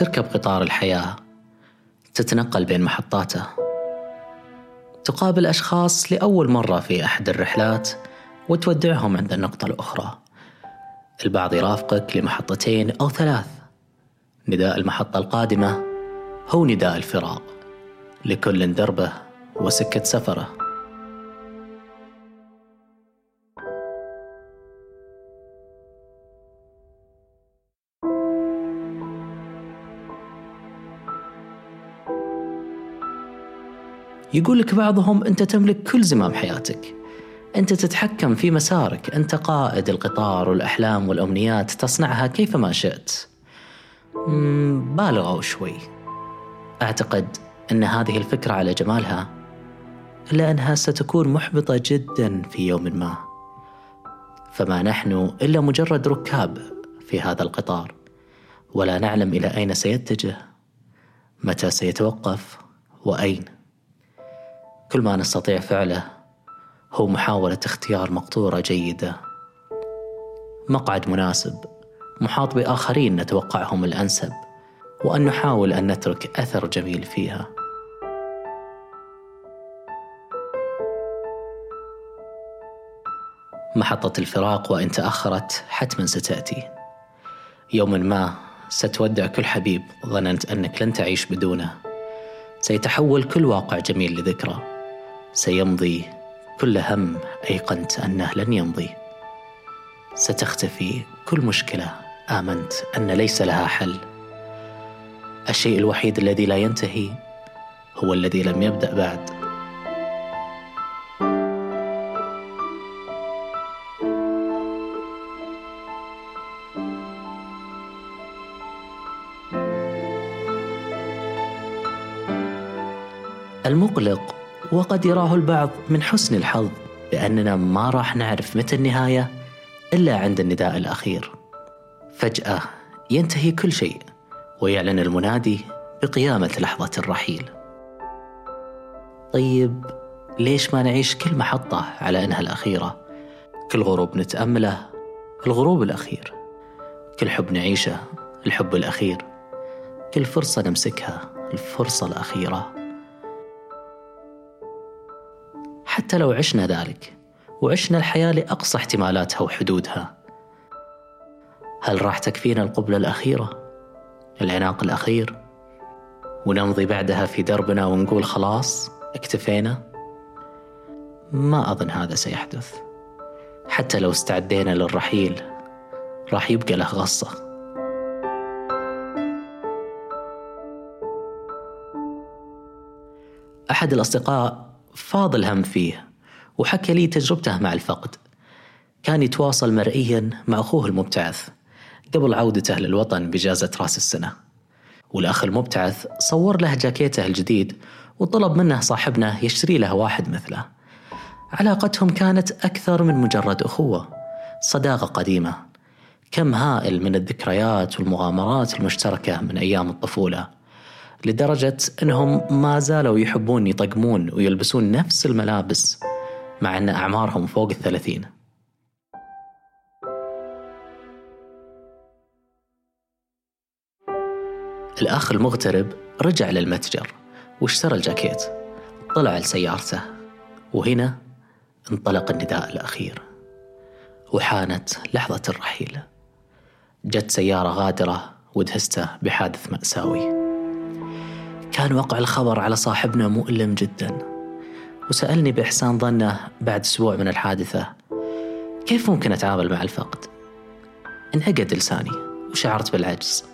تركب قطار الحياة تتنقل بين محطاته. تقابل أشخاص لأول مرة في أحد الرحلات وتودعهم عند النقطة الأخرى. البعض يرافقك لمحطتين أو ثلاث. نداء المحطة القادمة هو نداء الفراق لكل دربه وسكة سفره. يقول لك بعضهم أنت تملك كل زمام حياتك. أنت تتحكم في مسارك. أنت قائد القطار والأحلام والأمنيات. تصنعها كيفما شئت. بالغوا شوي. أعتقد أن هذه الفكرة على جمالها إلا أنها ستكون محبطة جدا في يوم ما. فما نحن إلا مجرد ركاب في هذا القطار ولا نعلم إلى أين سيتجه متى سيتوقف وأين. كل ما نستطيع فعله هو محاولة اختيار مقطورة جيدة. مقعد مناسب محاط بآخرين نتوقعهم الأنسب وأن نحاول أن نترك أثر جميل فيها. محطة الفراق وإن تأخرت حتما ستأتي. يوما ما ستودع كل حبيب ظننت أنك لن تعيش بدونه. سيتحول كل واقع جميل لذكرى. سيمضي كل هم أيقنت أنه لن يمضي. ستختفي كل مشكلة. آمنت أن ليس لها حل. الشيء الوحيد الذي لا ينتهي هو الذي لم يبدأ بعد. المقلق وقد يراه البعض من حسن الحظ بأننا ما راح نعرف متى النهاية إلا عند النداء الأخير. فجأة ينتهي كل شيء ويعلن المنادي بقيامة لحظة الرحيل. طيب ليش ما نعيش كل محطة على أنها الأخيرة؟ كل غروب نتأمله الغروب الأخير. كل حب نعيشه الحب الأخير. كل فرصة نمسكها الفرصة الأخيرة. حتى لو عشنا ذلك وعشنا الحياة لأقصى احتمالاتها وحدودها هل راح تكفينا القبلة الأخيرة؟ العناق الأخير؟ ونمضي بعدها في دربنا ونقول خلاص اكتفينا؟ ما أظن هذا سيحدث حتى لو استعدينا للرحيل راح يبقى له غصة أحد الأصدقاء فاض الهم فيه وحكى لي تجربته مع الفقد. كان يتواصل مرئيا مع أخوه المبتعث قبل عودته للوطن بإجازة رأس السنة. والأخ المبتعث صور له جاكيته الجديد وطلب منه صاحبنا يشتري له واحد مثله. علاقتهم كانت أكثر من مجرد أخوة صداقة قديمة كم هائل من الذكريات والمغامرات المشتركة من أيام الطفولة. لدرجة أنهم ما زالوا يحبون يطقمون ويلبسون نفس الملابس مع أن أعمارهم فوق الثلاثين. الأخ المغترب رجع للمتجر واشترى الجاكيت؟ طلع لسيارته وهنا انطلق النداء الأخير. وحانت لحظة الرحيل. جت سيارة غادرة ودهسته بحادث مأساوي. كان وقع الخبر على صاحبنا مؤلم جدا. وسألني بإحسان ظنه بعد أسبوع من الحادثة كيف ممكن أتعامل مع الفقد؟ انعقد لساني وشعرت بالعجز.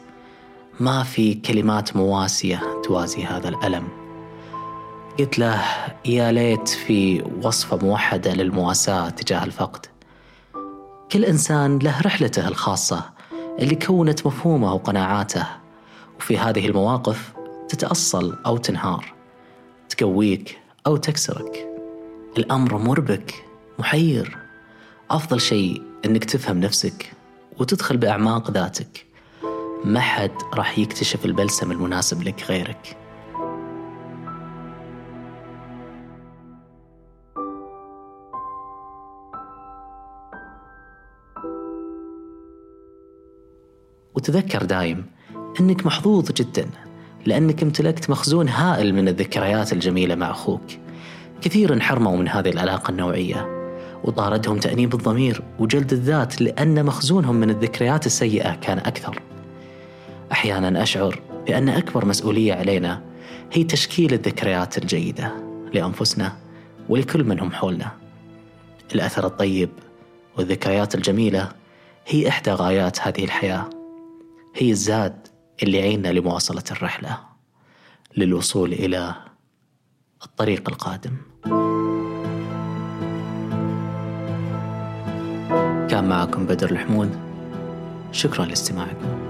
ما في كلمات مواسية توازي هذا الألم. قلت له يا ليت في وصفة موحدة للمواساة تجاه الفقد. كل إنسان له رحلته الخاصة اللي كونت مفهومه وقناعاته. وفي هذه المواقف تتأصل أو تنهار تقويك أو تكسرك. الأمر مربك محير. أفضل شيء أنك تفهم نفسك وتدخل بأعماق ذاتك. ما حد راح يكتشف البلسم المناسب لك غيرك. وتذكر دايم أنك محظوظ جدا. لأنك امتلكت مخزون هائل من الذكريات الجميلة مع أخوك. كثير انحرموا من هذه العلاقة النوعية وطاردهم تأنيب الضمير وجلد الذات لأن مخزونهم من الذكريات السيئة كان أكثر. أحيانا أشعر بأن أكبر مسؤولية علينا هي تشكيل الذكريات الجيدة لأنفسنا ولكل من هم حولنا. الأثر الطيب والذكريات الجميلة هي إحدى غايات هذه الحياة هي الزاد اللي يعيننا لمواصلة الرحلة للوصول إلى الطريق القادم. كان معكم بدر الحمود. شكرا لاستماعكم.